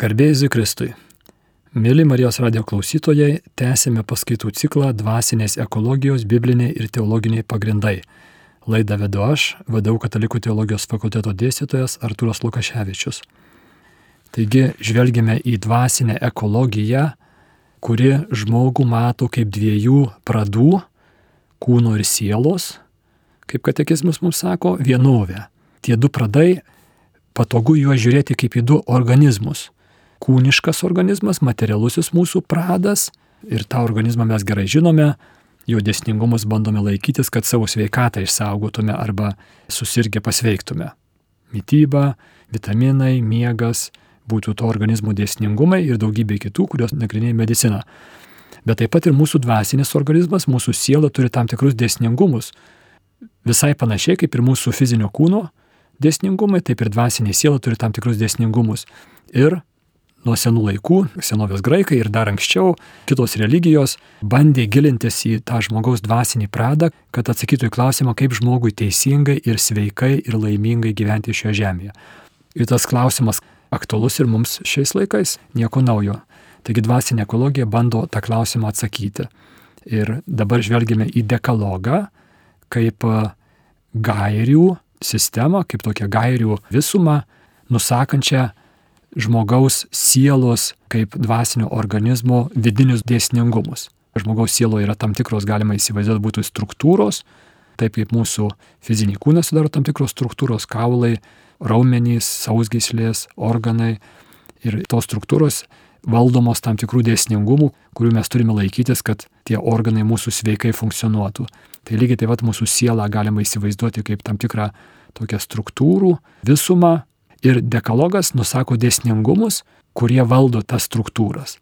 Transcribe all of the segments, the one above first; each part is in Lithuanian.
Garbėjai Kristui. Mėly Marijos radio klausytojai, tęsėme paskaitų ciklą Dvasinės ekologijos, bibliniai ir teologiniai pagrindai. Laidą vedu aš, vadovau Katalikų teologijos fakulteto dėstytojas Artūras Lukaševičius. Taigi žvelgime į dvasinę ekologiją, kuri žmogų mato kaip dviejų pradų - kūno ir sielos, kaip katekizmas mums sako, vienovę. Tie du pradai patogu juos žiūrėti kaip į du organizmus. Kūniškas organizmas, materialusis mūsų pradas ir tą organizmą mes gerai žinome, jo dėsningumus bandome laikytis, kad savo sveikatą išsaugotume arba susirgę pasveiktume. Mytyba, vitaminai, miegas būtų to organizmo dėsningumai ir daugybė kitų, kurios nagrinėja medicina. Bet taip pat ir mūsų dvasinis organizmas, mūsų siela turi tam tikrus dėsningumus. Visai panašiai kaip ir mūsų fizinio kūno dėsningumai, taip ir dvasinė siela turi tam tikrus dėsningumus. Ir nuo senų laikų, senovės graikai ir dar anksčiau, kitos religijos bandė gilintis į tą žmogaus dvasinį pradą, kad atsakytų į klausimą, kaip žmogui teisingai ir sveikai ir laimingai gyventi šioje žemėje. Ir tas klausimas aktualus ir mums šiais laikais, nieko naujo. Taigi dvasinė ekologija bando tą klausimą atsakyti. Ir dabar žvelgime į dekalogą kaip gairių sistemą, kaip tokią gairių visumą, nusakančią žmogaus sielos kaip dvasinio organizmo vidinius dėsningumus. Žmogaus sieloje yra tam tikros, galima įsivaizduoti, būtų struktūros, taip kaip mūsų fizinį kūną sudaro tam tikros struktūros, kaulai, raumenys, sausgyslės, organai ir tos struktūros valdomos tam tikrų dėsningumų, kurių mes turime laikytis, kad tie organai mūsų sveikai funkcionuotų. Tai lygiai taip pat mūsų sielą galima įsivaizduoti kaip tam tikrą tokią struktūrų visumą ir dekalogas nusako dėsningumus, kurie valdo tas struktūras.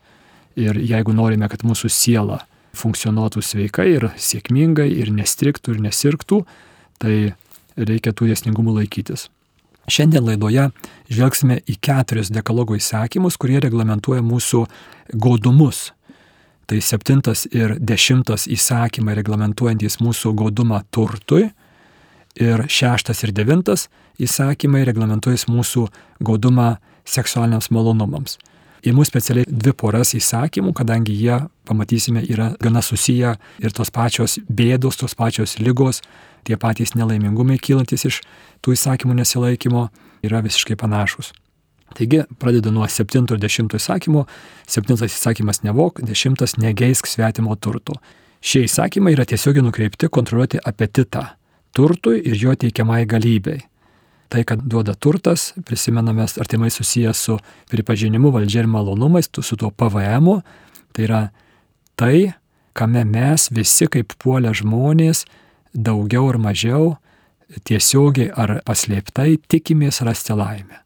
Ir jeigu norime, kad mūsų siela funkcionuotų sveikai ir sėkmingai ir nestriktų ir nesirgtų, tai reikia tų dėsningumų laikytis. Šiandien laidoje žvelgsime į keturis dekalogo įsakymus, kurie reglamentuoja mūsų godumus. Tai septintas ir dešimtas įsakymai reglamentuojantys mūsų godumą turtui, ir šeštas ir devintas įsakymai reglamentuojas mūsų godumą seksualiniams malonumams. Į mūsų specialiai dvi poras įsakymų, kadangi jie, pamatysime, yra gana susiję ir tos pačios bėdos, tos pačios lygos, tie patys nelaimingumai kylantis iš tų įsakymų nesilaikymo yra visiškai panašus. Taigi, pradedu nuo 7 ir 10 įsakymų. 7 įsakymas nevok, 10 negeisk svetimo turto. Šie įsakymai yra tiesiogiai nukreipti kontroliuoti apetitą turtui ir jo teikiamai galybei. Tai, kad duoda turtas, prisimename artimai susijęs su pripažinimu valdžia ir malonumais, su tuo PVM, tai yra tai, kame mes visi kaip puolę žmonės daugiau ar mažiau tiesiogiai ar paslėptai tikimės rasti laimę.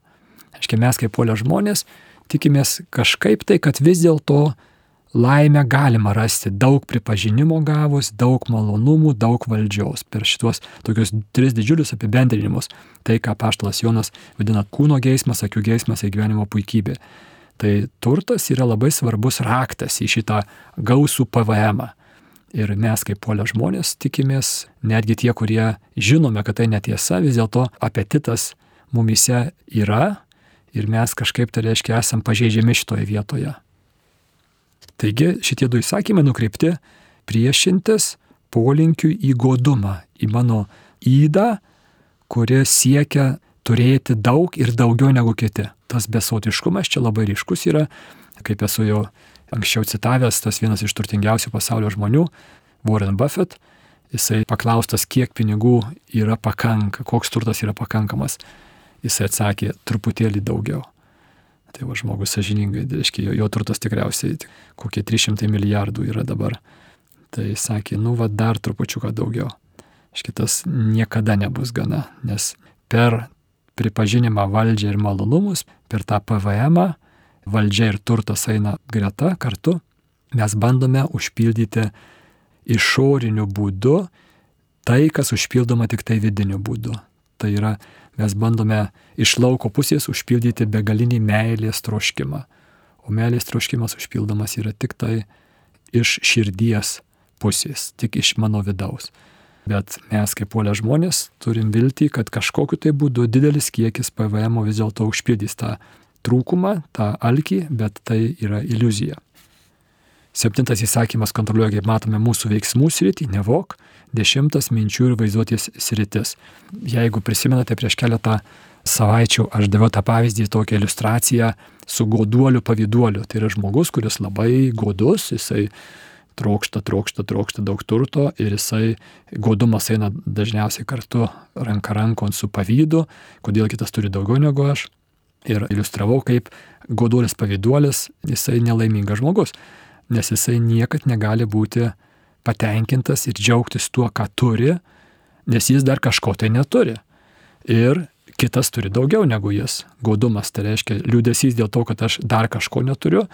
Aiškiai, mes kaip puolę žmonės tikimės kažkaip tai, kad vis dėlto laimę galima rasti daug pripažinimo gavus, daug malonumų, daug valdžios. Per šituos tokius tris didžiulius apibendrinimus, tai ką paštalas Jonas vadina kūno geismas, akių geismas ir gyvenimo puikybė. Tai turtas yra labai svarbus raktas į šitą gausų PVM. -ą. Ir mes kaip polio žmonės tikimės, netgi tie, kurie žinome, kad tai netiesa, vis dėlto apetitas mumise yra ir mes kažkaip tai reiškia esam pažeidžiami šitoje vietoje. Taigi šitie du įsakymai nukreipti priešintis polinkiui į godumą, į mano įdą, kuri siekia turėti daug ir daugiau negu kiti. Tas besotiškumas čia labai ryškus yra, kaip esu jau anksčiau citavęs, tas vienas iš turtingiausių pasaulio žmonių, Warren Buffett, jisai paklaustas, kiek pinigų yra pakanka, koks turtas yra pakankamas, jisai atsakė truputėlį daugiau. Tai va žmogus sažiningai, reiškia, jo, jo turtas tikriausiai kokie 300 milijardų yra dabar. Tai sakė, nu va dar trupučiuką daugiau. Šitas niekada nebus gana, nes per pripažinimą valdžią ir malonumus, per tą PVM valdžia ir turtas eina greta kartu, mes bandome užpildyti išoriniu būdu tai, kas užpildoma tik tai vidiniu būdu. Tai yra mes bandome iš lauko pusės užpildyti begalinį meilės troškimą. O meilės troškimas užpildomas yra tik tai iš širdies pusės, tik iš mano vidaus. Bet mes kaip polė žmonės turim viltį, kad kažkokiu tai būdu didelis kiekis PVM vis dėlto užpildys tą trūkumą, tą alkį, bet tai yra iliuzija. Septintas įsakymas kontroliuoja, kaip matome, mūsų veiksmų sritį, nevok. Dešimtas minčių ir vaizduotės sritis. Jeigu prisimenate, prieš keletą savaičių aš daviau tą pavyzdį, tokią iliustraciją su goduoliu pavyduoliu. Tai yra žmogus, kuris labai godus, jisai trokšta, trokšta, trokšta daug turto ir jisai, godumas eina dažniausiai kartu ranka rankon su pavydu, kodėl kitas turi daugiau negu aš. Ir iliustravau, kaip goduolis pavyduolis, jisai nelaimingas žmogus, nes jisai niekad negali būti patenkintas ir džiaugtis tuo, ką turi, nes jis dar kažko tai neturi. Ir kitas turi daugiau negu jis. Gaudumas tai reiškia liūdėsys dėl to, kad aš dar kažko neturiu,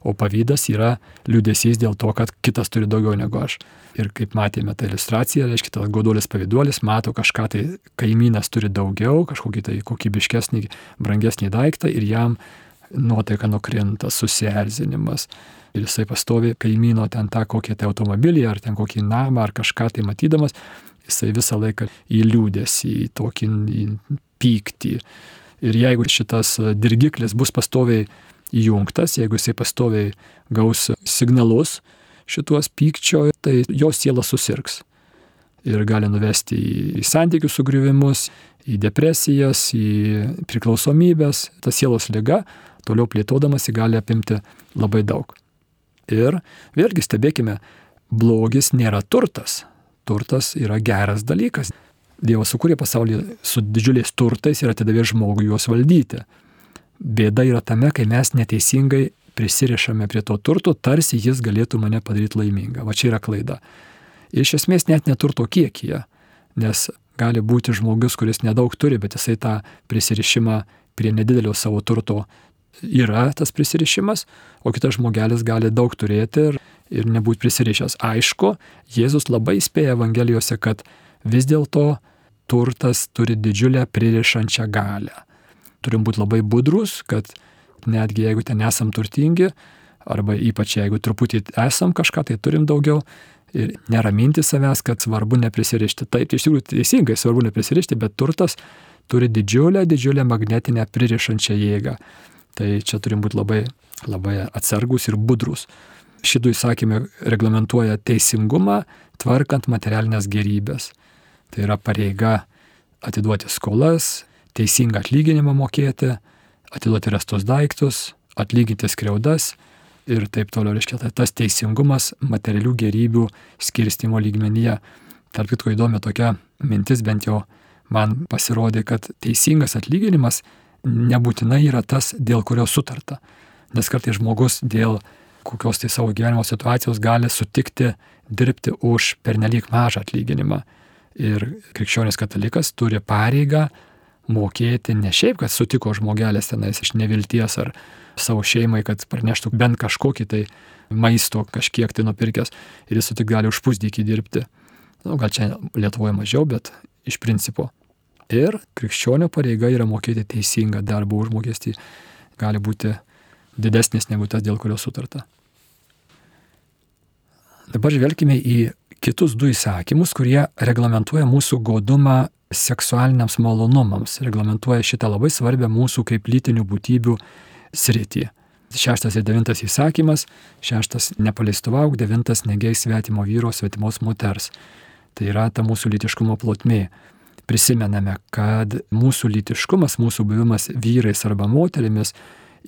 o pavydas yra liūdėsys dėl to, kad kitas turi daugiau negu aš. Ir kaip matėme tą iliustraciją, reiškia, tas goduolis pavyduolis mato kažką tai, kaimynas turi daugiau, kažkokį tai kokybiškesnį, brangesnį daiktą ir jam nuotaika nukrinta, susierzinimas. Ir jisai pastovi kaimyno ten tą kokią tai automobilį ar ten kokį namą ar kažką tai matydamas, jisai visą laiką į liūdėsi, į tokį į pyktį. Ir jeigu šitas dirgiklis bus pastoviai įjungtas, jeigu jisai pastoviai gaus signalus šituos pykčio, tai jo siela susirgs. Ir gali nuvesti į santykių sugriuvimus, į depresijas, į priklausomybės. Ta sielos lyga, toliau plėtodamasi, gali apimti labai daug. Ir vėlgi stebėkime, blogis nėra turtas. Turtas yra geras dalykas. Dievas sukūrė pasaulį su didžiuliais turtais ir atidavė žmogui juos valdyti. Bėda yra tame, kai mes neteisingai prisirišame prie to turto, tarsi jis galėtų mane padaryti laimingą. Va čia yra klaida. Iš esmės net neturto kiekyje, nes gali būti žmogus, kuris nedaug turi, bet jisai tą prisirišimą prie nedidelio savo turto yra tas prisirišimas, o kitas žmogelis gali daug turėti ir, ir nebūti prisirišęs. Aišku, Jėzus labai spėja Evangelijose, kad vis dėlto turtas turi didžiulę pririšančią galę. Turim būti labai budrus, kad netgi jeigu ten esam turtingi, arba ypač jeigu truputį esam kažką, tai turim daugiau ir neraminti savęs, kad svarbu neprisirišti. Taip, iš tikrųjų teisingai svarbu neprisirišti, bet turtas turi didžiulę, didžiulę magnetinę pririšančią jėgą. Tai čia turim būti labai, labai atsargus ir budrus. Šitų įsakymai reglamentuoja teisingumą, tvarkant materialinės gerybės. Tai yra pareiga atiduoti skolas, teisingą atlyginimą mokėti, atiduoti rastus daiktus, atlyginti skriaudas ir taip toliau. Reiškia, tai tas teisingumas materialių gerybių skirstimo lygmenyje. Tarp kitko įdomi tokia mintis, bent jau man pasirodė, kad teisingas atlyginimas nebūtinai yra tas, dėl kurio sutarta. Nes kartai žmogus dėl kokios tai savo gyvenimo situacijos gali sutikti dirbti už pernelyg mažą atlyginimą ir krikščionis katalikas turi pareigą mokėti ne šiaip, kad sutiko žmogelis tenais iš nevilties ar savo šeimai, kad praneštų bent kažkokį tai maisto kažkiek tai nupirkęs ir jis tik gali už pusdykį dirbti. Nu, gal čia Lietuvoje mažiau, bet iš principo. Ir krikščionio pareiga yra mokėti teisingą darbo užmokestį, gali būti didesnis negu tas, dėl kurio sutarta. Dabar žvelgime į kitus du įsakymus, kurie reglamentuoja mūsų godumą seksualiniams malonumams, reglamentuoja šitą labai svarbę mūsų kaip lytinių būtybių sritį. Šeštas ir devintas įsakymas, šeštas nepaleistuvauk, devintas negiai svetimo vyro, svetimos moters. Tai yra ta mūsų lytiškumo plotmė. Prisimename, kad mūsų lytiškumas, mūsų buvimas vyrais arba moterimis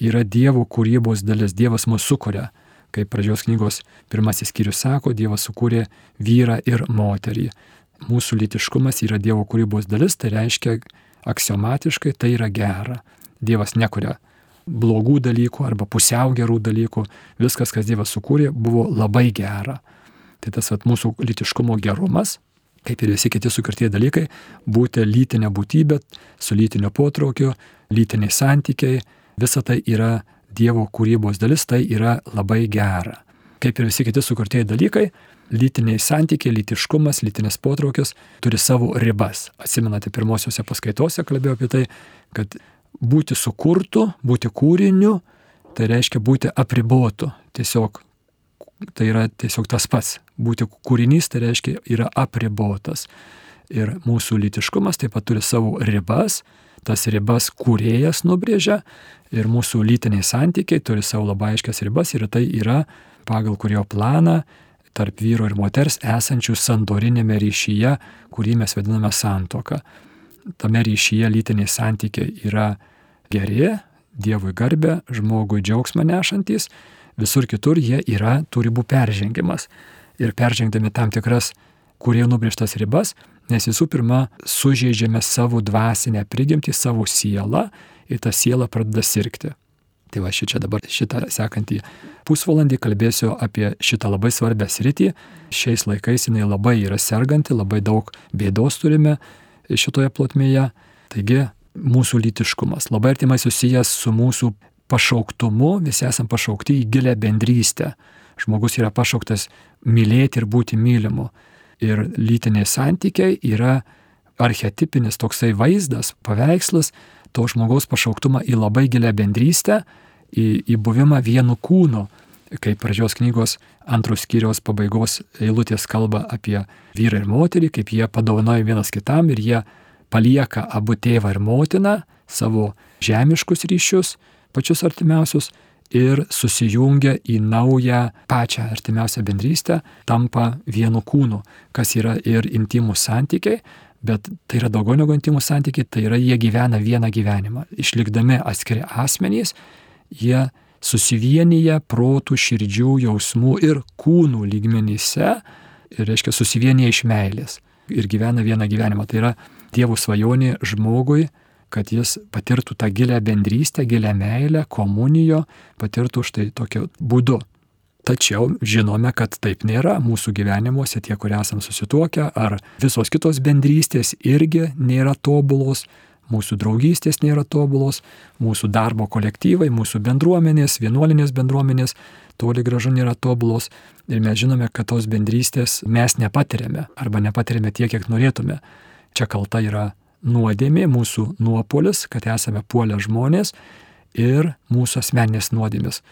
yra Dievo kūrybos dalis. Dievas mūsų sukuria kaip pradžios knygos pirmasis skyrius sako, Dievas sukūrė vyrą ir moterį. Mūsų litiškumas yra Dievo kūrybos dalis, tai reiškia aksiomatiškai tai yra gera. Dievas nekuria blogų dalykų arba pusiau gerų dalykų. Viskas, kas Dievas sukūrė, buvo labai gera. Tai tas at, mūsų litiškumo gerumas, kaip ir visi kiti sukurtieji dalykai, būti lytinė būtybė, su lytinio potraukiu, lytiniai santykiai, visa tai yra Dievo kūrybos dalis, tai yra labai gera. Kaip ir visi kiti sukurtieji dalykai, lytiniai santykiai, lytiškumas, lytinis potraukis turi savo ribas. Atsimenate, pirmosiuose paskaitose kalbėjau apie tai, kad būti sukurtu, būti kūriniu, tai reiškia būti apribotu. Tiesiog tai yra tiesiog tas pats. Būti kūrinys tai reiškia yra apribotas. Ir mūsų lytiškumas taip pat turi savo ribas, tas ribas kūrėjas nubrėžia ir mūsų lytiniai santykiai turi savo labai aiškias ribas ir tai yra pagal kurio planą tarp vyro ir moters esančių sandorinėme ryšyje, kurį mes vadiname santoka. Tame ryšyje lytiniai santykiai yra geri, Dievui garbę, žmogui džiaugsmą nešantis, visur kitur jie yra, turi būti peržengimas. Ir peržengdami tam tikras, kurie nubrėžtas ribas, nes visų pirma sužeidžiame savo dvasinę prigimtį, savo sielą ir ta siela pradeda sirgti. Tai va čia dabar šitą sekantį pusvalandį kalbėsiu apie šitą labai svarbę sritį. Šiais laikais jinai labai yra serganti, labai daug bėdos turime šitoje plotmėje. Taigi mūsų lytiškumas labai artimai susijęs su mūsų pašauktumu, visi esame pašaukti į gilę bendrystę. Žmogus yra pašauktas mylėti ir būti mylimu. Ir lytiniai santykiai yra archetipinis toksai vaizdas, paveikslas to žmogaus pašauktumą į labai gilę bendrystę, į, į buvimą vienu kūnu. Kaip pradžios knygos antros skyriaus pabaigos eilutės kalba apie vyrą ir moterį, kaip jie padovanoja vienas kitam ir jie palieka abu tėvą ir motiną, savo žemiškus ryšius, pačius artimiausius, ir susijungia į naują pačią artimiausią bendrystę, tampa vienu kūnu, kas yra ir intimus santykiai, bet tai yra daugiau negu intimus santykiai, tai yra jie gyvena vieną gyvenimą. Išlikdami atskiri asmenys, jie susivienyje protų, širdžių, jausmų ir kūnų lygmenyse, ir reiškia susivienyje iš meilės ir gyvena vieną gyvenimą. Tai yra Dievo svajonė žmogui, kad jis patirtų tą gilę bendrystę, gilę meilę, komunijo, patirtų štai tokiu būdu. Tačiau žinome, kad taip nėra mūsų gyvenimuose, tie, kurie esame susituokę, ar visos kitos bendrystės irgi nėra tobulos, mūsų draugystės nėra tobulos, mūsų darbo kolektyvai, mūsų bendruomenės, vienuolinės bendruomenės toli gražu nėra tobulos ir mes žinome, kad tos bendrystės mes nepatiriame arba nepatiriame tiek, kiek norėtume. Čia kalta yra nuodėmė, mūsų nuopolis, kad esame puolę žmonės ir mūsų asmeninės nuodėmės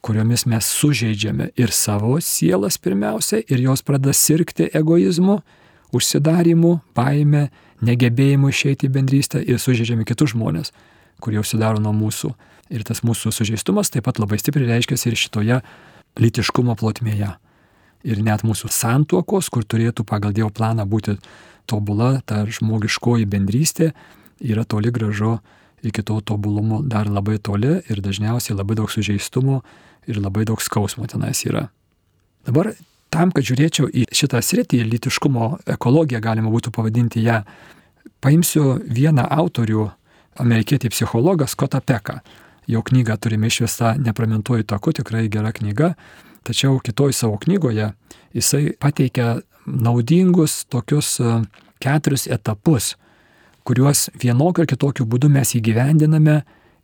kuriomis mes sužeidžiame ir savo sielas pirmiausia, ir jos pradeda sirgti egoizmu, užsidarimu, baime, negebėjimu išeiti į bendrystę ir sužeidžiame kitus žmonės, kurie užsidaro nuo mūsų. Ir tas mūsų sužeistumas taip pat labai stipriai reiškiasi ir šitoje litiškumo plotmėje. Ir net mūsų santuokos, kur turėtų pagal Dievo planą būti tobula, ta žmogiškoji bendrystė, yra toli gražu iki to tobulumo dar labai toli ir dažniausiai labai daug sužeistumo ir labai daug skausmo tenais yra. Dabar tam, kad žiūrėčiau į šitą sritį, litiškumo ekologiją galima būtų pavadinti ją, paimsiu vieną autorių, amerikietį psichologą Scottą Peką. Jo knygą turime išvestą Nepramentuoju taku, tikrai gera knyga, tačiau kitoj savo knygoje jisai pateikia naudingus tokius e, keturis etapus, kuriuos vienokiu ar kitokiu būdu mes įgyvendiname,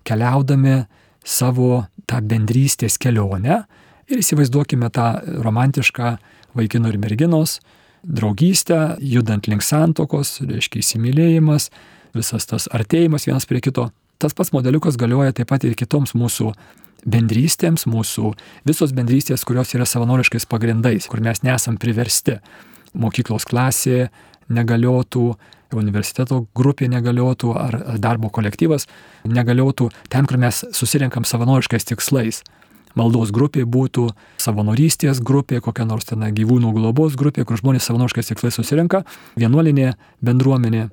keliaudami savo tą bendrystės kelionę ir įsivaizduokime tą romantišką vaikino ir merginos draugystę, judant link santokos, reiškia įsimylėjimas, visas tas artėjimas vienas prie kito. Tas pats modeliukas galioja taip pat ir kitoms mūsų bendrystėms, mūsų visos bendrystės, kurios yra savanoriškais pagrindais, kur mes nesam priversti. Mokyklos klasė negaliotų, universiteto grupė negaliotų ar darbo kolektyvas negaliotų ten, kur mes susirinkam savanoriškais tikslais. Maldos grupė būtų savanorystės grupė, kokia nors ten gyvūnų globos grupė, kur žmonės savanoriškais tikslais susirinka, vienuolinė bendruomenė,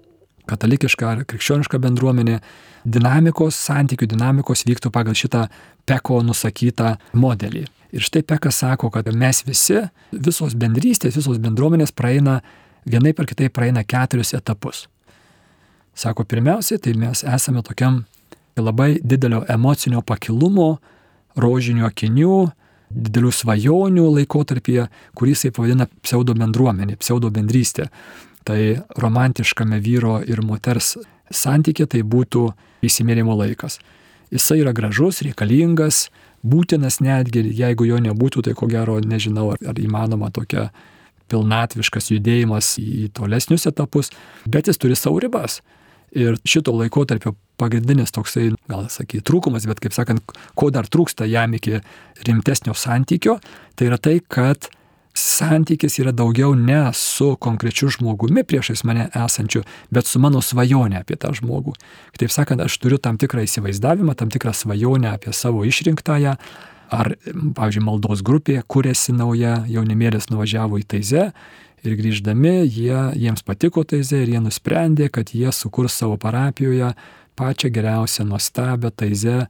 katalikiška ar krikščioniška bendruomenė, dinamikos, santykių dinamikos vyktų pagal šitą Peko nusakytą modelį. Ir štai Pekas sako, kad mes visi, visos bendrystės, visos bendruomenės praeina vienaip ar kitaip praeina keturis etapus. Sako, pirmiausiai, tai mes esame tokiam labai didelio emocinio pakilumo, rožinio akinių, didelių svajonių laikotarpyje, kurį jisai pavadina pseudo bendruomenė, pseudo bendrystė. Tai romantiškame vyro ir moters santykė tai būtų įsimėlimo laikas. Jisai yra gražus, reikalingas, būtinas netgi, jeigu jo nebūtų, tai ko gero nežinau, ar, ar įmanoma tokia pilnatviškas judėjimas į tolesnius etapus, bet jis turi savo ribas. Ir šito laikotarpio pagrindinis toksai, gal sakyti, trūkumas, bet kaip sakant, ko dar trūksta jam iki rimtesnio santykio, tai yra tai, kad santykis yra daugiau ne su konkrečiu žmogumi priešais mane esančiu, bet su mano svajonė apie tą žmogų. Kitaip sakant, aš turiu tam tikrą įsivaizdavimą, tam tikrą svajonę apie savo išrinktąją, ar, pavyzdžiui, maldos grupė, kuriasi nauja, jaunimėlis nuvažiavo į Taizę ir grįždami jie, jiems patiko Taizė ir jie nusprendė, kad jie sukurs savo parapijoje pačią geriausią, nuostabią Taizę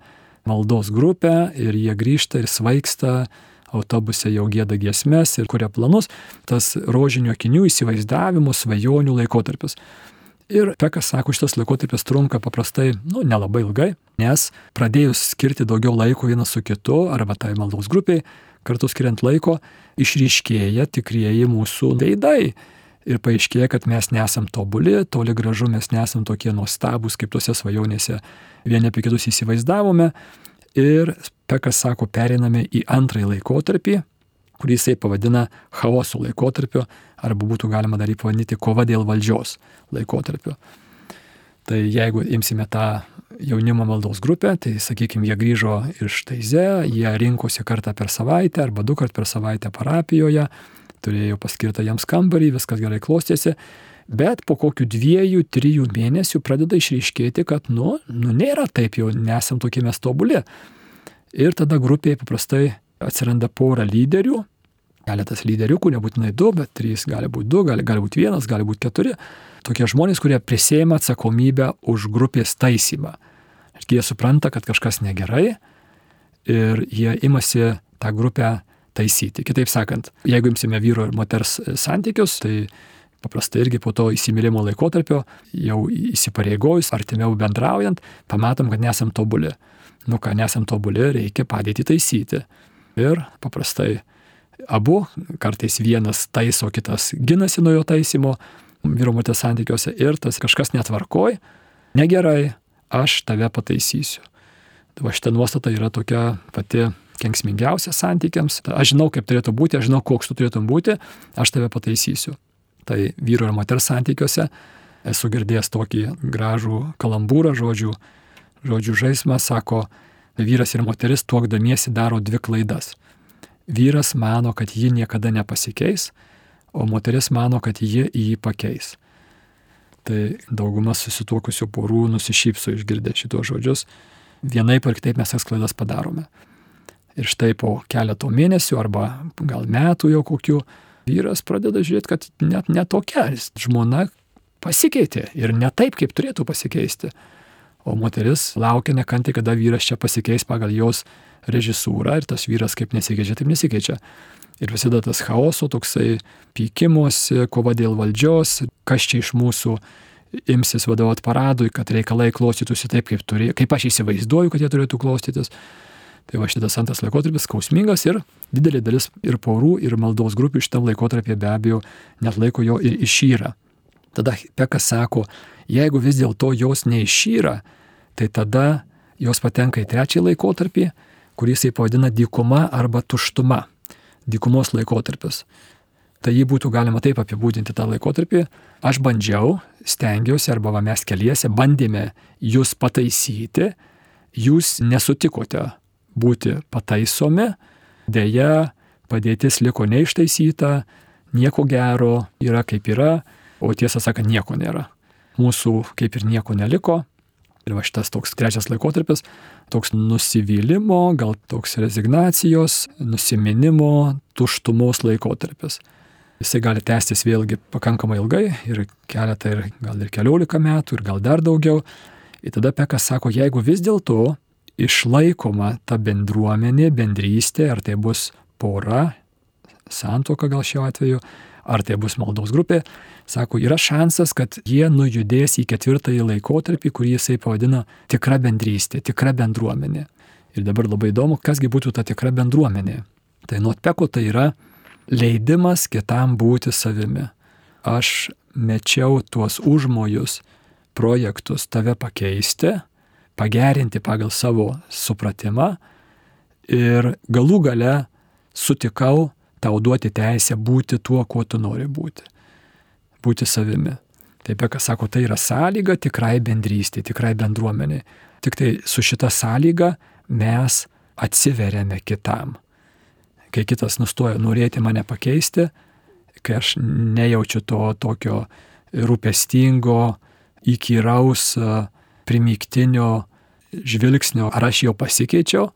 maldos grupę ir jie grįžta ir svaigsta autobuse jau gėda giesmes ir kuria planus, tas rožinio akinių įsivaizdavimo, svajonių laikotarpis. Ir Pekas sako, šitas laikotarpis trunka paprastai, nu, nelabai ilgai, nes pradėjus skirti daugiau laiko vienas su kitu, arba tai maldos grupiai, kartu skiriant laiko, išryškėja tikrieji mūsų veidai. Ir paaiškėja, kad mes nesam tobuli, toli gražu mes nesam tokie nuostabus, kaip tose svajonėse vieni apie kitus įsivaizdavome. Ir Pekas sako, periname į antrąjį laikotarpį, kurį jisai pavadina chaoso laikotarpiu, arba būtų galima dar jį pavadinti kova dėl valdžios laikotarpiu. Tai jeigu imsime tą jaunimo maldos grupę, tai sakykime, jie grįžo iš Taize, jie rinkosi kartą per savaitę arba du kart per savaitę parapijoje, turėjo paskirtą jiems kambarį, viskas gerai klostėsi, bet po kokių dviejų, trijų mėnesių pradeda išryškėti, kad, nu, nu nėra taip jau, nesam tokie mes tobuli. Ir tada grupėje paprastai atsiranda pora lyderių, keletas lyderiukų, nebūtinai du, bet trys gali būti du, gali, gali būti vienas, gali būti keturi. Tokie žmonės, kurie prisėmė atsakomybę už grupės taisymą. Ir jie supranta, kad kažkas negerai ir jie imasi tą grupę taisyti. Kitaip sakant, jeigu imsime vyro ir moters santykius, tai paprastai irgi po to įsimylėjimo laikotarpio, jau įsipareigojus, artimiau bendraujant, pamatom, kad nesam tobuli nu ką nesam tobuli, reikia padėti taisyti. Ir paprastai abu, kartais vienas taiso, kitas ginasi nuo jo taisymo vyro motės santykiuose ir tas kažkas netvarkoj, negerai, aš tave pataisysiu. Tai va šita nuostata yra tokia pati kenksmingiausia santykiams. Aš žinau, kaip turėtų būti, aš žinau, koks tu turėtum būti, aš tave pataisysiu. Tai vyro ir moters santykiuose esu girdėjęs tokį gražų kalambūrą žodžių žodžių žaismą, sako, vyras ir moteris tuokdamiesi daro dvi klaidas. Vyras mano, kad ji niekada nepasikeis, o moteris mano, kad ji jį pakeis. Tai dauguma susituokusių porų nusišypso išgirdę šitos žodžius. Vienaip ar kitaip mes tas klaidas padarome. Ir štai po keleto mėnesių arba gal metų jau kokių vyras pradeda žiūrėti, kad net netokia žmona pasikeitė ir ne taip, kaip turėtų pasikeisti. O moteris laukia nekanti, kada vyras čia pasikeis pagal jos režisūrą ir tas vyras kaip nesikeičia, taip nesikeičia. Ir visada tas chaoso, toksai pykimuose, kova dėl valdžios, kas čia iš mūsų imsis vadovauti paradui, kad reikalai klostytųsi taip, kaip, turi, kaip aš įsivaizduoju, kad jie turėtų klostytis. Tai va šitas antras laikotarpis skausmingas ir didelė dalis ir porų, ir maldos grupių šitam laikotarpį be abejo net laiko jo ir išyra. Tada Pekas sako, jeigu vis dėlto jos neišyra, tai tada jos patenka į trečią laikotarpį, kurį jisai pavadina dykuma arba tuštuma. Dykumos laikotarpis. Tai jį būtų galima taip apibūdinti tą laikotarpį. Aš bandžiau, stengiausi arba mes keliese bandėme jūs pataisyti, jūs nesutikote būti pataisomi, dėja padėtis liko neištaisyta, nieko gero yra kaip yra, o tiesą sakant nieko nėra. Mūsų kaip ir nieko neliko. Ir va šitas toks trečias laikotarpis, toks nusivylimo, gal toks rezignacijos, nusiminimo, tuštumos laikotarpis. Jisai gali tęstis vėlgi pakankamai ilgai ir keletą ir gal ir keliolika metų ir gal dar daugiau. Ir tada Pekas sako, jeigu vis dėlto išlaikoma ta bendruomenė, bendrystė, ar tai bus pora, santoka gal šiuo atveju, ar tai bus maldos grupė, sako, yra šansas, kad jie nujudės į ketvirtąjį laikotarpį, kurį jisai pavadina tikra bendrystė, tikra bendruomenė. Ir dabar labai įdomu, kasgi būtų ta tikra bendruomenė. Tai nuotpeko tai yra leidimas kitam būti savimi. Aš mečiau tuos užmojus, projektus tave pakeisti, pagerinti pagal savo supratimą ir galų gale sutikau tau duoti teisę būti tuo, kuo tu nori būti. Būti savimi. Taip, kas sako, tai yra sąlyga tikrai bendrystė, tikrai bendruomenė. Tik tai su šita sąlyga mes atsiveriame kitam. kai kitas nustoja norėti mane pakeisti, kai aš nejaučiu to tokio rūpestingo, įkyraus, primiktinio žvilgsnio, ar aš jau pasikeičiau,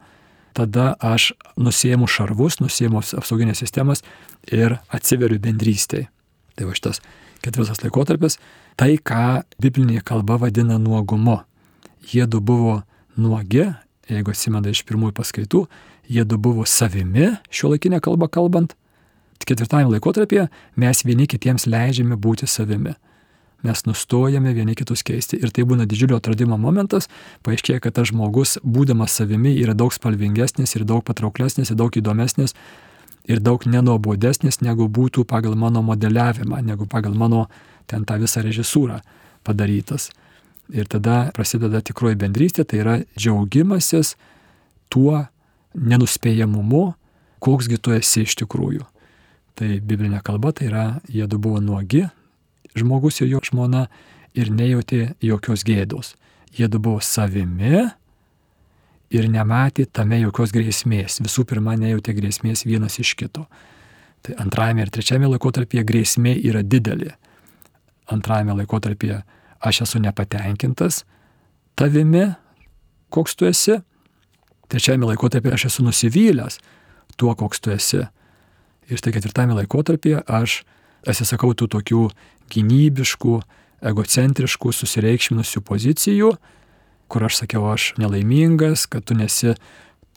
tada aš nusiemu šarvus, nusiemu apsauginės sistemas ir atsiveriu bendrystėje. Tai va šitas ketvirtas laikotarpis, tai ką biblinė kalba vadina nuogumu. Jie du buvo nuogi, jeigu atsimeda iš pirmųjų paskaitų, jie du buvo savimi, šio laikinė kalba kalbant. Ketvirtajame laikotarpyje mes vieni kitiems leidžiame būti savimi mes nustojame vieni kitus keisti. Ir tai būna didžiulio atradimo momentas, paaiškėja, kad tas žmogus, būdamas savimi, yra daug spalvingesnis ir daug patrauklesnis ir daug įdomesnis ir daug nenobodesnis, negu būtų pagal mano modeliavimą, negu pagal mano ten tą visą režisūrą padarytas. Ir tada prasideda tikroji bendrystė, tai yra džiaugimasis tuo nenuspėjamumu, koksgi tu esi iš tikrųjų. Tai biblinė kalba tai yra, jie du buvo nuogi, žmogus ir jo žmona ir nejautė jokios gėdos. Jiedu buvo savimi ir nematė tame jokios grėsmės. Visų pirma, nejautė grėsmės vienas iš kito. Tai antrajame ir trečiame laikotarpyje grėsmė yra didelė. Antrajame laikotarpyje aš esu nepatenkintas tavimi, koks tu esi. Trečiajame laikotarpyje aš esu nusivylęs tuo, koks tu esi. Ir štai ketvirtame laikotarpyje aš atsisakau tų tokių gynybiškų, egocentriškų, susireikšminusių pozicijų, kur aš sakiau, aš nelaimingas, kad tu nesi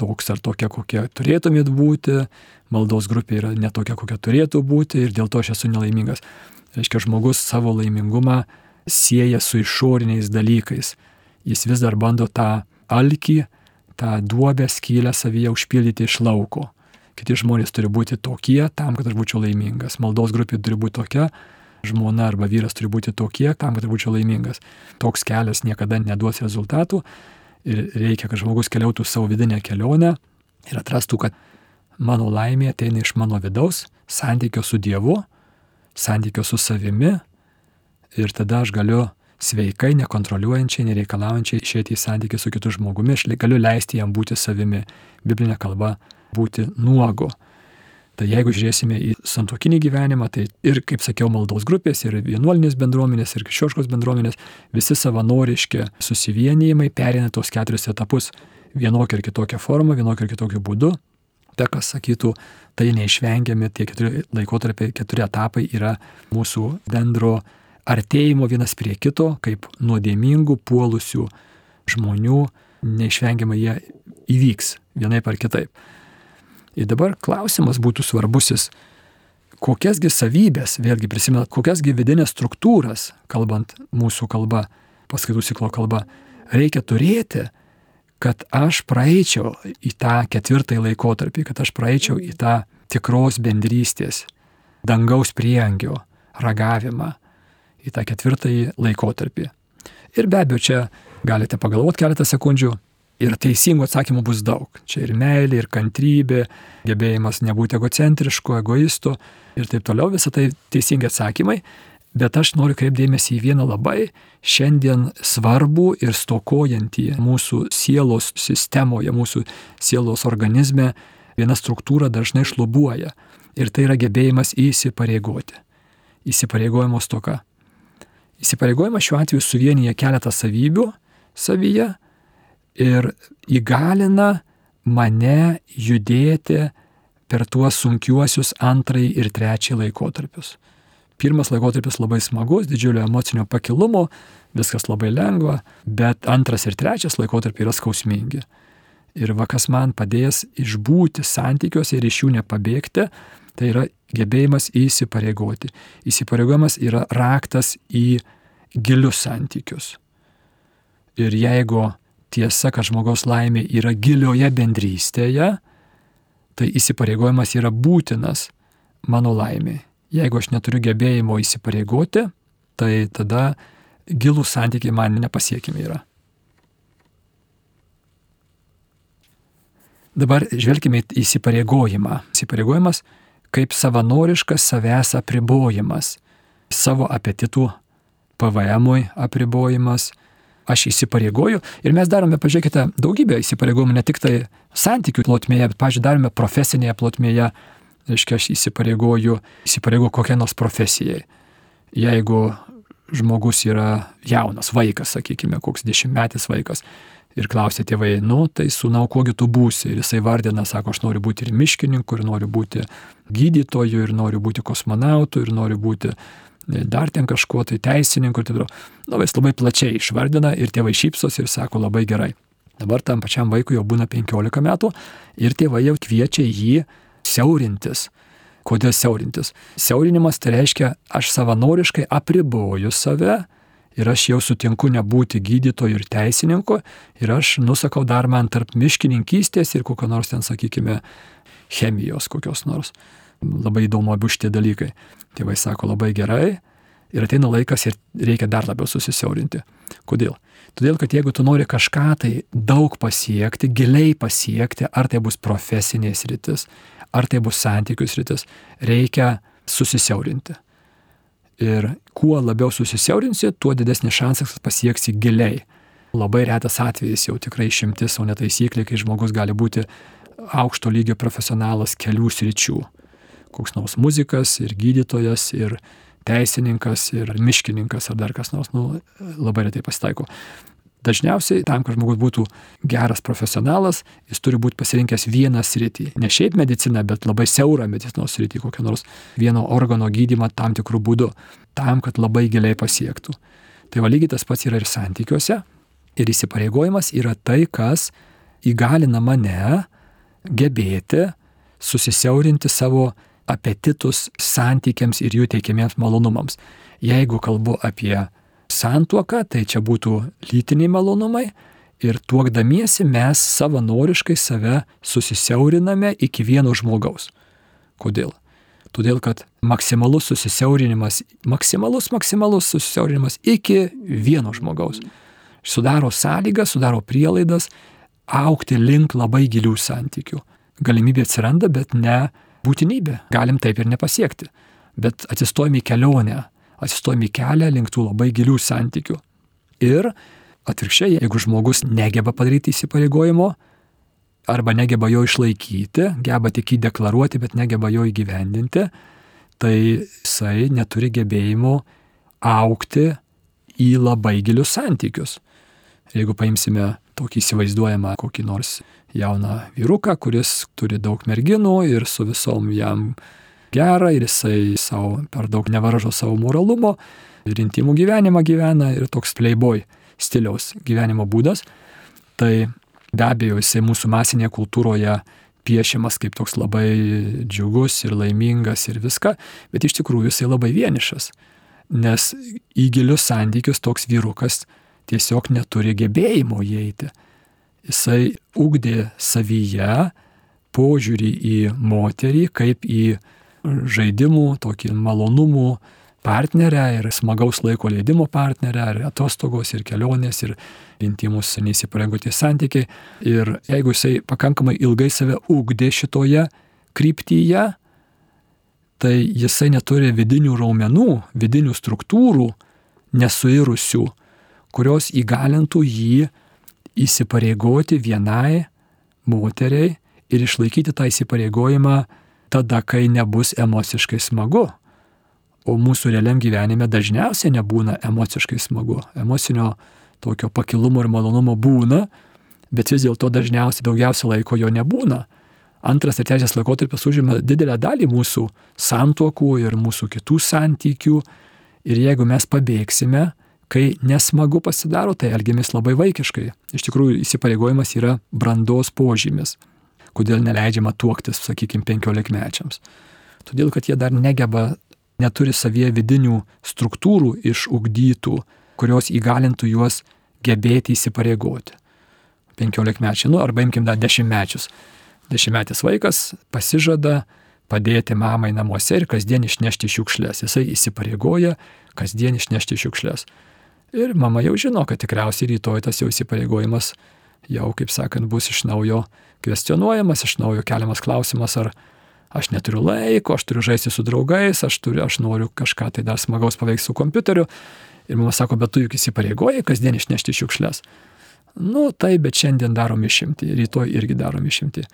toks ar tokia, kokia turėtumėt būti, maldos grupė yra netokia, kokia turėtų būti ir dėl to aš esu nelaimingas. Reiškia, žmogus savo laimingumą sieja su išoriniais dalykais. Jis vis dar bando tą alkį, tą duobę skylę savyje užpildyti iš lauko. Kiti žmonės turi būti tokie tam, kad aš būčiau laimingas. Maldos grupė turi būti tokia, žmona arba vyras turi būti tokie, tam, kad būčiau laimingas. Toks kelias niekada neduos rezultatų ir reikia, kad žmogus keliautų savo vidinę kelionę ir atrastų, kad mano laimė ateina iš mano vidaus, santykio su Dievu, santykio su savimi ir tada aš galiu sveikai, nekontroliuojančiai, nereikalaujančiai išėti į santykį su kitu žmogumi, aš galiu leisti jam būti savimi. Biblinė kalba būti nuogu. Tai jeigu žiūrėsime į santokinį gyvenimą, tai ir, kaip sakiau, maldos grupės, ir vienuolinės bendruomenės, ir krikščioniškos bendruomenės, visi savanoriški susivienijimai perina tos keturis etapus vienokią ir kitokią formą, vienokią ir kitokiu būdu. Ta, kas sakytų, tai neišvengiami, tie keturi laikotarpiai, keturi etapai yra mūsų bendro artėjimo vienas prie kito, kaip nuodėmingų, puolusių žmonių, neišvengiamai jie įvyks vienaip ar kitaip. Ir dabar klausimas būtų svarbusis, kokiasgi savybės, vėlgi prisimenat, kokiasgi vidinės struktūras, kalbant mūsų kalba, paskaitų ciklo kalba, reikia turėti, kad aš praeičiau į tą ketvirtąjį laikotarpį, kad aš praeičiau į tą tikros bendrystės, dangaus priengio ragavimą, į tą ketvirtąjį laikotarpį. Ir be abejo, čia galite pagalvoti keletą sekundžių, Ir teisingų atsakymų bus daug. Čia ir meilė, ir kantrybė, gebėjimas nebūti egocentrišku, egoistu ir taip toliau. Visą tai teisingi atsakymai. Bet aš noriu kreipdėmėsi į vieną labai šiandien svarbų ir stokojantį mūsų sielos sistemoje, mūsų sielos organizme. Viena struktūra dažnai šlubuoja. Ir tai yra gebėjimas įsipareigoti. Įsipareigojimo stoka. Įsipareigojimas šiuo atveju suvienyje keletą savybių savyje ir įgalina mane judėti per tuos sunkiuosius antrąjį ir trečiąjį laikotarpius. Pirmas laikotarpis labai smagus, didžiulio emocinio pakilumo, viskas labai lengva, bet antras ir trečias laikotarpiai yra skausmingi. Ir va kas man padės išbūti santykiuose ir iš jų nepabėgti, tai yra gebėjimas įsipareigoti. Įsipareigojimas yra raktas į gilius santykius. Ir jeigu tiesa, kad žmogaus laimė yra gilioje bendrystėje, tai įsipareigojimas yra būtinas mano laimė. Jeigu aš neturiu gebėjimo įsipareigoti, tai tada gilų santykiai man nepasiekimi yra. Dabar žvelgime į įsipareigojimą. Įsipareigojimas kaip savanoriškas savęs apribojimas, savo apetitų PVM apribojimas, aš įsipareigoju ir mes darome, pažiūrėkite, daugybę įsipareigojimų, ne tik tai santykių plotmėje, bet, pažiūrėjau, darome profesinėje plotmėje, reiškia, aš įsipareigoju, įsipareigoju kokiai nors profesijai. Jeigu žmogus yra jaunas vaikas, sakykime, koks dešimtmetis vaikas, ir klausia tėvai, nu tai sūnau, kogi tu būsi. Ir jisai vardina, sako, aš noriu būti ir miškininku, ir noriu būti gydytoju, ir noriu būti kosmonautu, ir noriu būti dar ten kažkuo tai teisininku ir taip toliau. Nu, jis labai plačiai išvardina ir tėvai šypsos ir sako labai gerai. Dabar tam pačiam vaikui jau būna 15 metų ir tėvai jau kviečia jį siaurintis. Kodėl siaurintis? Siaurinimas tai reiškia, aš savanoriškai apriboju save ir aš jau sutinku nebūti gydytoju ir teisininku ir aš nusakau dar man tarp miškininkystės ir kokio nors ten, sakykime, chemijos kokios nors. Labai įdomu abu šitie dalykai. Tėvai sako labai gerai ir ateina laikas ir reikia dar labiau susisiaurinti. Kodėl? Todėl, kad jeigu tu nori kažką tai daug pasiekti, giliai pasiekti, ar tai bus profesinės rytis, ar tai bus santykius rytis, reikia susisiaurinti. Ir kuo labiau susisiaurinsi, tuo didesnis šansas pasieksi giliai. Labai retas atvejis, jau tikrai išimtis, o ne taisyklė, kai žmogus gali būti aukšto lygio profesionalas kelių sričių koks nors muzikas ir gydytojas ir teisininkas ir miškininkas ar dar kas nors, nu, labai retai pasitaiko. Dažniausiai tam, kad žmogus būtų geras profesionalas, jis turi būti pasirinkęs vieną sritį. Ne šiaip mediciną, bet labai siaurą medicinos sritį, kokią nors vieno organo gydymą tam tikrų būdų, tam, kad labai giliai pasiektų. Tai va lygiai tas pats yra ir santykiuose. Ir įsipareigojimas yra tai, kas įgalina mane gebėti susisiaurinti savo apetitus santykiams ir jų teikiamiems malonumams. Jeigu kalbu apie santuoką, tai čia būtų lytiniai malonumai ir tuokdamiesi mes savanoriškai save susisiauriname iki vieno žmogaus. Kodėl? Todėl, kad maksimalus susisiaurinimas, maksimalus, maksimalus susisiaurinimas iki vieno žmogaus sudaro sąlygą, sudaro prielaidas aukti link labai gilių santykių. Galimybė atsiranda, bet ne būtinybė. Galim taip ir nepasiekti. Bet atsistojame į kelionę, atsistojame į kelią link tų labai gilių santykių. Ir atvirkščiai, jeigu žmogus negeba padaryti įsipareigojimo, arba negeba jo išlaikyti, geba tik jį deklaruoti, bet negeba jo įgyvendinti, tai jisai neturi gebėjimo aukti į labai gilius santykius. Jeigu paimsime tokį įsivaizduojamą kokį nors jauną vyruką, kuris turi daug merginų ir su visom jam gera ir jisai savo per daug nevaržo savo moralumo ir intimų gyvenimą gyvena ir toks playboy stiliaus gyvenimo būdas, tai be abejo jisai mūsų masinėje kultūroje piešiamas kaip toks labai džiugus ir laimingas ir viską, bet iš tikrųjų jisai labai vienišas, nes į gilius santykius toks vyrukas tiesiog neturi gebėjimo įeiti. Jisai ugdė savyje požiūrį į moterį kaip į žaidimų, tokį malonumų partnerę ir smagaus laiko leidimo partnerę, ir atostogos, ir kelionės, ir intimus neįsipareigoti santykiai. Ir jeigu jisai pakankamai ilgai save ugdė šitoje kryptyje, tai jisai neturi vidinių raumenų, vidinių struktūrų nesuirusių, kurios įgalintų jį įsipareigoti vienai moteriai ir išlaikyti tą įsipareigojimą tada, kai nebus emociškai smagu. O mūsų realiam gyvenime dažniausiai nebūna emociškai smagu. Emocinio tokio pakilumo ir malonumo būna, bet vis dėlto dažniausiai daugiausia laiko jo nebūna. Antras ir trečias laikotarpis užima didelę dalį mūsų santuokų ir mūsų kitų santykių. Ir jeigu mes pabėgsime, kai nesmagu pasidaro, tai elgiamės labai vaikiškai. Iš tikrųjų, įsipareigojimas yra brandos požymis. Kodėl neleidžiama tuoktis, sakykime, penkiolikmečiams? Todėl, kad jie dar negeba, neturi savyje vidinių struktūrų išugdytų, kurios įgalintų juos gebėti įsipareigoti. Penkiolikmečiai, nu arba imkim dar dešimtmečius. Dešimtmetis vaikas pasižada padėti mamai namuose ir kasdien išnešti šiukšlės. Jisai įsipareigoja kasdien išnešti šiukšlės. Ir mama jau žino, kad tikriausiai rytoj tas jau įsipareigojimas jau, kaip sakant, bus iš naujo kvestionuojamas, iš naujo keliamas klausimas, ar aš neturiu laiko, aš turiu žaisti su draugais, aš, turiu, aš noriu kažką tai dar smagaus paveikti su kompiuteriu. Ir mama sako, bet tu juk įsipareigoji kasdien išnešti šiukšles. Nu, tai, bet šiandien darom išimti, rytoj irgi darom išimti.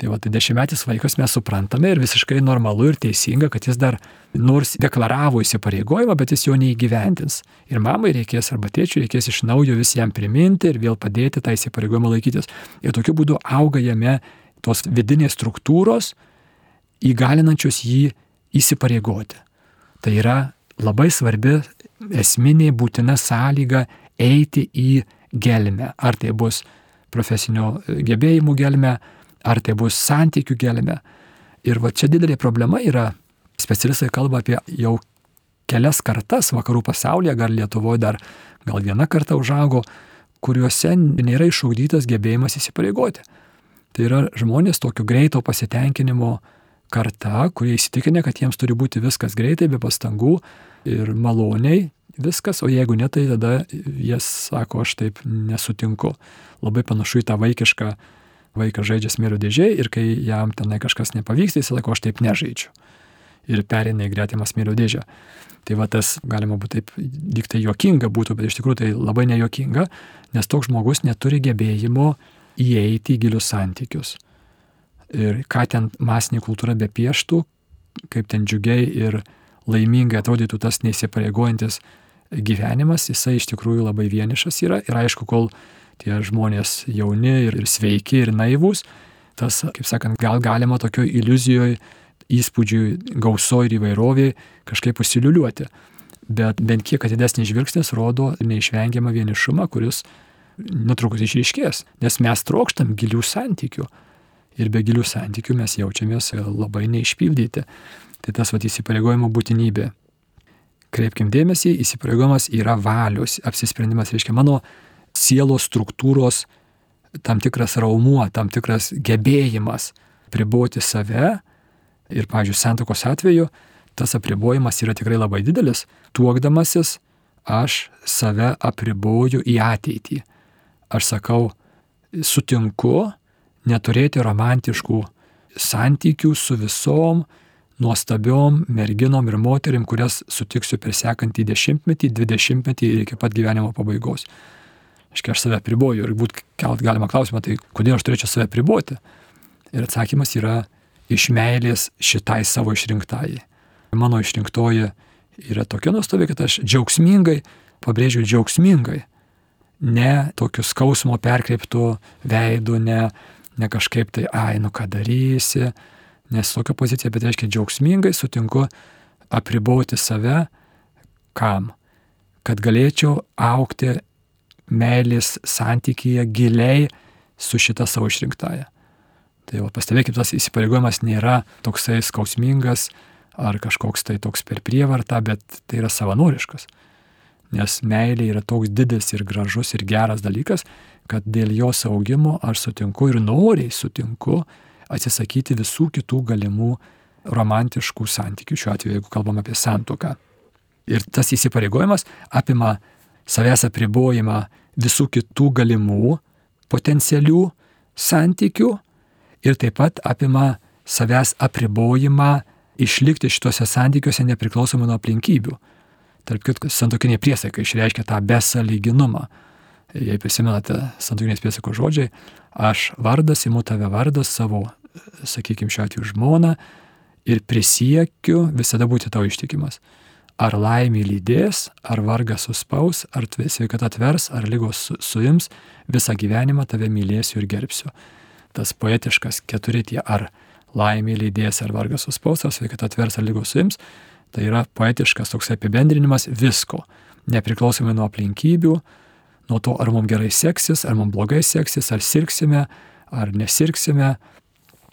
Tai va, tai dešimtmetis vaikas mes suprantame ir visiškai normalu ir teisinga, kad jis dar nors deklaravo įsipareigojimą, bet jis jo neįgyvendins. Ir mamai reikės arba tėčiui reikės iš naujo vis jam priminti ir vėl padėti tą įsipareigojimą laikytis. Ir tokiu būdu auga jame tos vidinės struktūros, įgalinančios jį įsipareigoti. Tai yra labai svarbi esminė būtina sąlyga eiti į gelmę. Ar tai bus profesinio gebėjimų gelmė, ar tai bus santykių gelmė. Ir va čia didelė problema yra, specialistai kalba apie jau kelias kartas vakarų pasaulyje, gal Lietuvoje dar gal viena karta užaugo, kuriuose nėra išugdytas gebėjimas įsipareigoti. Tai yra žmonės tokio greito pasitenkinimo karta, kurie įsitikinę, kad jiems turi būti viskas greitai, be pastangų ir maloniai viskas, o jeigu ne, tai tada jie sako, aš taip nesutinku. Labai panašu į tą vaikišką vaikas žaidžia smėlio dėžiai ir kai jam tenai kažkas nepavyksta, jis sako, aš taip nežaidžiu. Ir perina į gretimą smėlio dėžę. Tai va tas galima būtų taip, lyg tai juokinga būtų, bet iš tikrųjų tai labai nejuokinga, nes toks žmogus neturi gebėjimo įeiti į gilius santykius. Ir ką ten masinė kultūra be pieštų, kaip ten džiugiai ir laimingai atrodytų tas neįsipareigojantis gyvenimas, jisai iš tikrųjų labai vienišas yra. Ir aišku, kol tie žmonės jauni ir, ir sveiki ir naivūs, tas, kaip sakant, gal galima tokio iliuzijoje, įspūdžiui, gausoje ir įvairoviai kažkaip pasiliuliuoti. Bet bent kiek atidesnis žvilgsnis rodo neišvengiamą vienišumą, kuris netrukus išryškės, nes mes trokštam gilių santykių. Ir be gilių santykių mes jaučiamės labai neišpildyti. Tai tas vad įsipareigojimo būtinybė. Kreipkim dėmesį, įsipareigojimas yra valios, apsisprendimas, reiškia mano sielos struktūros tam tikras raumuo, tam tikras gebėjimas priboti save. Ir, pavyzdžiui, santokos atveju tas apribojimas yra tikrai labai didelis. Tuokdamasis aš save apriboju į ateitį. Aš sakau, sutinku neturėti romantiškų santykių su visom nuostabiom merginom ir moterim, kurias sutiksiu per sekantį dešimtmetį, dvidešimtmetį ir iki pat gyvenimo pabaigos. Iškia, aš save priboju ir būt kelt galima klausimą, tai kodėl aš turėčiau save priboti? Ir atsakymas yra iš meilės šitai savo išrinktai. Mano išrinktoji yra tokia nuostabi, kad aš džiaugsmingai, pabrėžiu džiaugsmingai, ne tokiu skausmo perkreiptų veidų, ne, ne kažkaip tai, ai, nu ką darysi, nes tokia pozicija, bet reiškia džiaugsmingai sutinku apriboti save, kam? Kad galėčiau aukti meilės santykyje giliai su šita savo išrinktąją. Tai jau pastebėkit, tas įsipareigojimas nėra toksai skausmingas ar kažkoks tai toks per prievartą, bet tai yra savanoriškas. Nes meilė yra toks didelis ir gražus ir geras dalykas, kad dėl jos augimo aš sutinku ir noriai sutinku atsisakyti visų kitų galimų romantiškų santykių, šiuo atveju, jeigu kalbam apie santoką. Ir tas įsipareigojimas apima savęs apribojimą visų kitų galimų potencialių santykių ir taip pat apima savęs apribojimą išlikti šituose santykiuose nepriklausomai nuo aplinkybių. Tarp kitko, santokinė priesaika išreiškia tą besąlyginumą. Jei prisimenate santokinės priesaikos žodžiai, aš vardas, imu tave vardas savo, sakykime, šiuo atveju žmoną ir prisiekiu visada būti tau ištikimas ar laimė lydės, ar vargas suspaus, ar sveikata atvers, ar lygos su, suims, visą gyvenimą tave mylėsiu ir gerbsiu. Tas poetiškas keturi tie ar laimė lydės, ar vargas suspaus, ar sveikata atvers, ar lygos suims, tai yra poetiškas toks apibendrinimas visko, nepriklausomai nuo aplinkybių, nuo to, ar mums gerai seksis, ar mums blogai seksis, ar sirksime, ar nesirksime.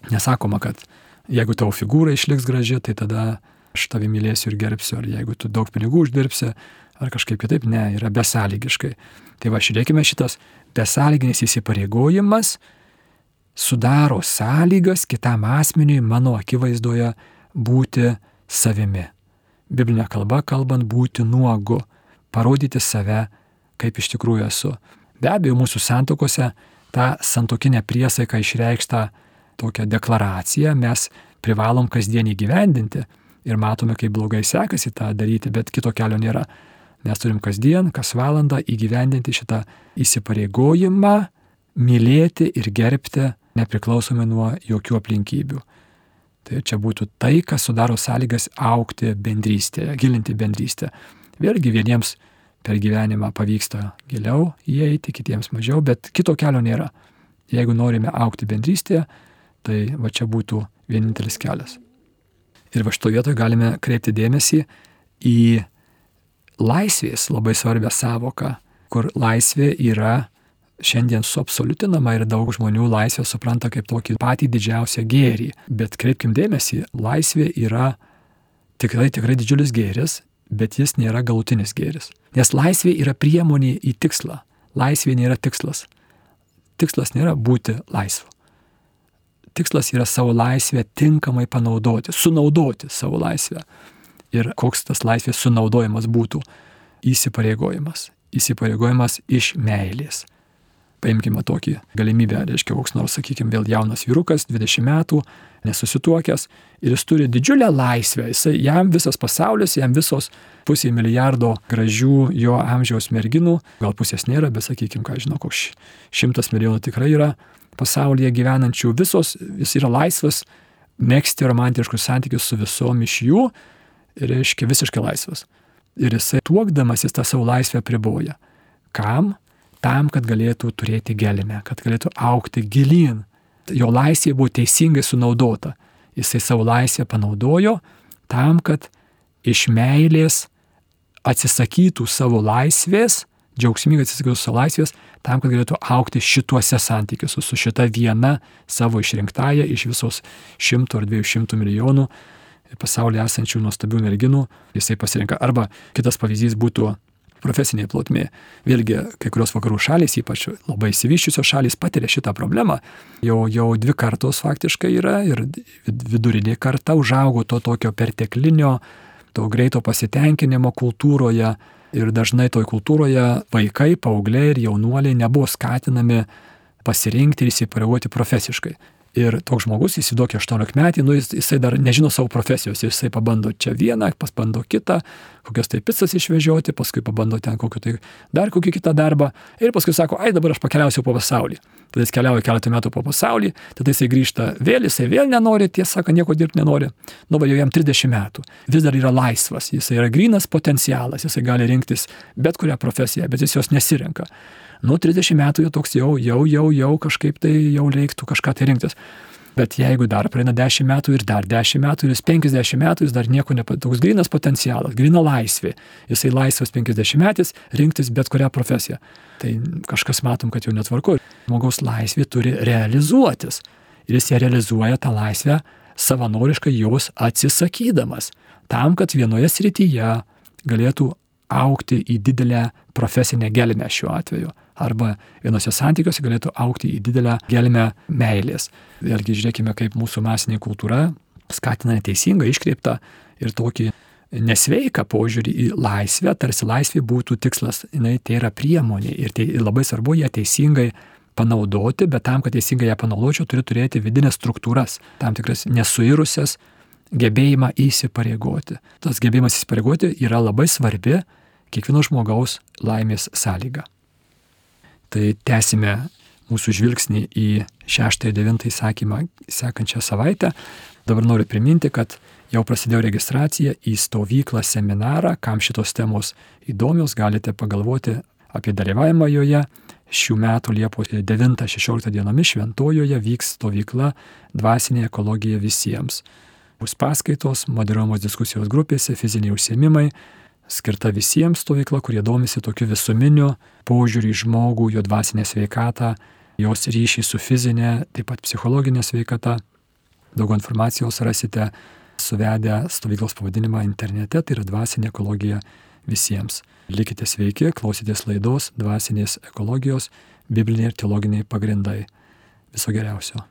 Nesakoma, kad jeigu tavo figūra išliks graži, tai tada aš tavį mylėsiu ir gerbsiu, ar jeigu tu daug pinigų uždirbsi, ar kažkaip kitaip, ne, yra besąlygiškai. Tai va, žiūrėkime, šitas besąlyginis įsipareigojimas sudaro sąlygas kitam asmeniui mano akivaizdoje būti savimi. Biblinė kalba kalbant būti nuogu, parodyti save, kaip iš tikrųjų esu. Be abejo, mūsų santokose tą santokinę priesaiką išreikštą tokią deklaraciją mes privalom kasdien įgyvendinti, ir matome, kaip blogai sekasi tą daryti, bet kito kelio nėra. Mes turim kasdien, kas valandą įgyvendinti šitą įsipareigojimą, mylėti ir gerbti nepriklausomai nuo jokių aplinkybių. Tai čia būtų tai, kas sudaro sąlygas aukti bendrystėje, gilinti bendrystę. Vėlgi vieniems per gyvenimą pavyksta giliau įeiti, kitiems mažiau, bet kito kelio nėra. Jeigu norime aukti bendrystėje, tai va čia būtų vienintelis kelias. Ir va šito vietoje galime kreipti dėmesį į laisvės labai svarbią savoką, kur laisvė yra šiandien suabsoliutinama ir daug žmonių laisvę supranta kaip tokį patį didžiausią gėrį. Bet kreipkim dėmesį, laisvė yra tikrai, tikrai didžiulis gėris, bet jis nėra galutinis gėris. Nes laisvė yra priemonė į tikslą. Laisvė nėra tikslas. Tikslas nėra būti laisvu. Tikslas yra savo laisvę tinkamai panaudoti, sunaudoti savo laisvę. Ir koks tas laisvės sunaudojimas būtų įsipareigojimas. Įsipareigojimas iš meilės paimkime tokį galimybę, reiškia, koks nors, sakykime, vėl jaunas vyrukas, 20 metų, nesusituokęs ir jis turi didžiulę laisvę, jisai, jam visas pasaulis, jam visos pusė milijardo gražių jo amžiaus merginų, gal pusės nėra, bet sakykime, ką žinau, koks šimtas milijonų tikrai yra pasaulyje gyvenančių, visos, jis yra laisvas mėgsti romantiškus santykius su visom iš jų, reiškia visiškai laisvas. Ir jisai tuokdamas jis tą savo laisvę priboja. Kam? Tam, kad galėtų turėti gelmę, kad galėtų aukti gilin. Jo laisvė buvo teisingai sunaudota. Jisai savo laisvę panaudojo tam, kad iš meilės atsisakytų savo laisvės, džiaugsmingai atsisakytų savo laisvės, tam, kad galėtų aukti šituose santykiuose su šita viena savo išrinktąją iš visos šimto ar dviejų šimtų milijonų pasaulyje esančių nuostabių merginų, jisai pasirinka. Arba kitas pavyzdys būtų profesinėje plotmėje. Vėlgi, kai kurios vakarų šalys, ypač labai įsivyščiusios šalys, patiria šitą problemą. Jau, jau dvi kartos faktiškai yra ir vidurinė karta užaugo to tokio perteklinio, to greito pasitenkinimo kultūroje. Ir dažnai toj kultūroje vaikai, paaugliai ir jaunuoliai nebuvo skatinami pasirinkti ir įsipareigoti profesiškai. Ir toks žmogus, įsivaizduokia 18 metį, nu, jis, jisai dar nežino savo profesijos, jisai pabando čia vieną, pabando kitą, kokias tai pizzas išvežioti, paskui pabando ten kokį tai dar kokį kitą darbą ir paskui sako, ai dabar aš pakeliausiu po pasaulį. Tada jis keliauja keletą metų po pasaulį, tada jisai grįžta vėl, jisai vėl nenori, tiesą sakant, nieko dirbti nenori. Nu, va jau jam 30 metų. Vis dar yra laisvas, jisai yra grinas potencialas, jisai gali rinktis bet kurią profesiją, bet jis jos nesirenka nu 30 metų jau toks jau, jau, jau, jau kažkaip tai jau reiktų kažką tai rinktis. Bet jeigu dar praeina 10 metų ir dar 10 metų ir jis 50 metų, jis dar nieko nepat, toks grinas potencialas, grina laisvė. Jisai laisvas 50 metais rinktis bet kurią profesiją. Tai kažkas matom, kad jau netvarku. Žmogaus laisvė turi realizuotis. Ir jis ją realizuoja tą laisvę savanoriškai jos atsisakydamas. Tam, kad vienoje srityje galėtų aukti į didelę profesinę gelmę šiuo atveju arba vienose santykiuose galėtų aukti į didelę gelmę meilės. Vėlgi žiūrėkime, kaip mūsų masinė kultūra skatina neteisingą, iškreiptą ir tokį nesveiką požiūrį į laisvę, tarsi laisvė būtų tikslas, jinai tai yra priemonė ir tai labai svarbu ją teisingai panaudoti, bet tam, kad teisingai ją panaudočiau, turiu turėti vidinės struktūras, tam tikras nesuirusias gebėjimą įsipareigoti. Tas gebėjimas įsipareigoti yra labai svarbi kiekvieno žmogaus laimės sąlyga. Tai tęsime mūsų žvilgsnį į 6-9 įsakymą sekančią savaitę. Dabar noriu priminti, kad jau prasidėjo registracija į stovyklą seminarą, kam šitos temos įdomios, galite pagalvoti apie dalyvavimą joje. Šių metų Liepos 9-16 dienomis Šventojoje vyks stovykla Dvasinė ekologija visiems. Bus paskaitos, moderuojamos diskusijos grupėse, fiziniai užsiemimai, skirta visiems stovykla, kurie domisi tokiu visuminiu požiūrį į žmogų, jo dvasinę sveikatą, jos ryšį su fizinė, taip pat psichologinė sveikata. Daugiau informacijos rasite suvedę stovyklos pavadinimą internete, tai yra dvasinė ekologija visiems. Likite sveiki, klausytės laidos dvasinės ekologijos, bibliniai ir teologiniai pagrindai. Viso geriausio.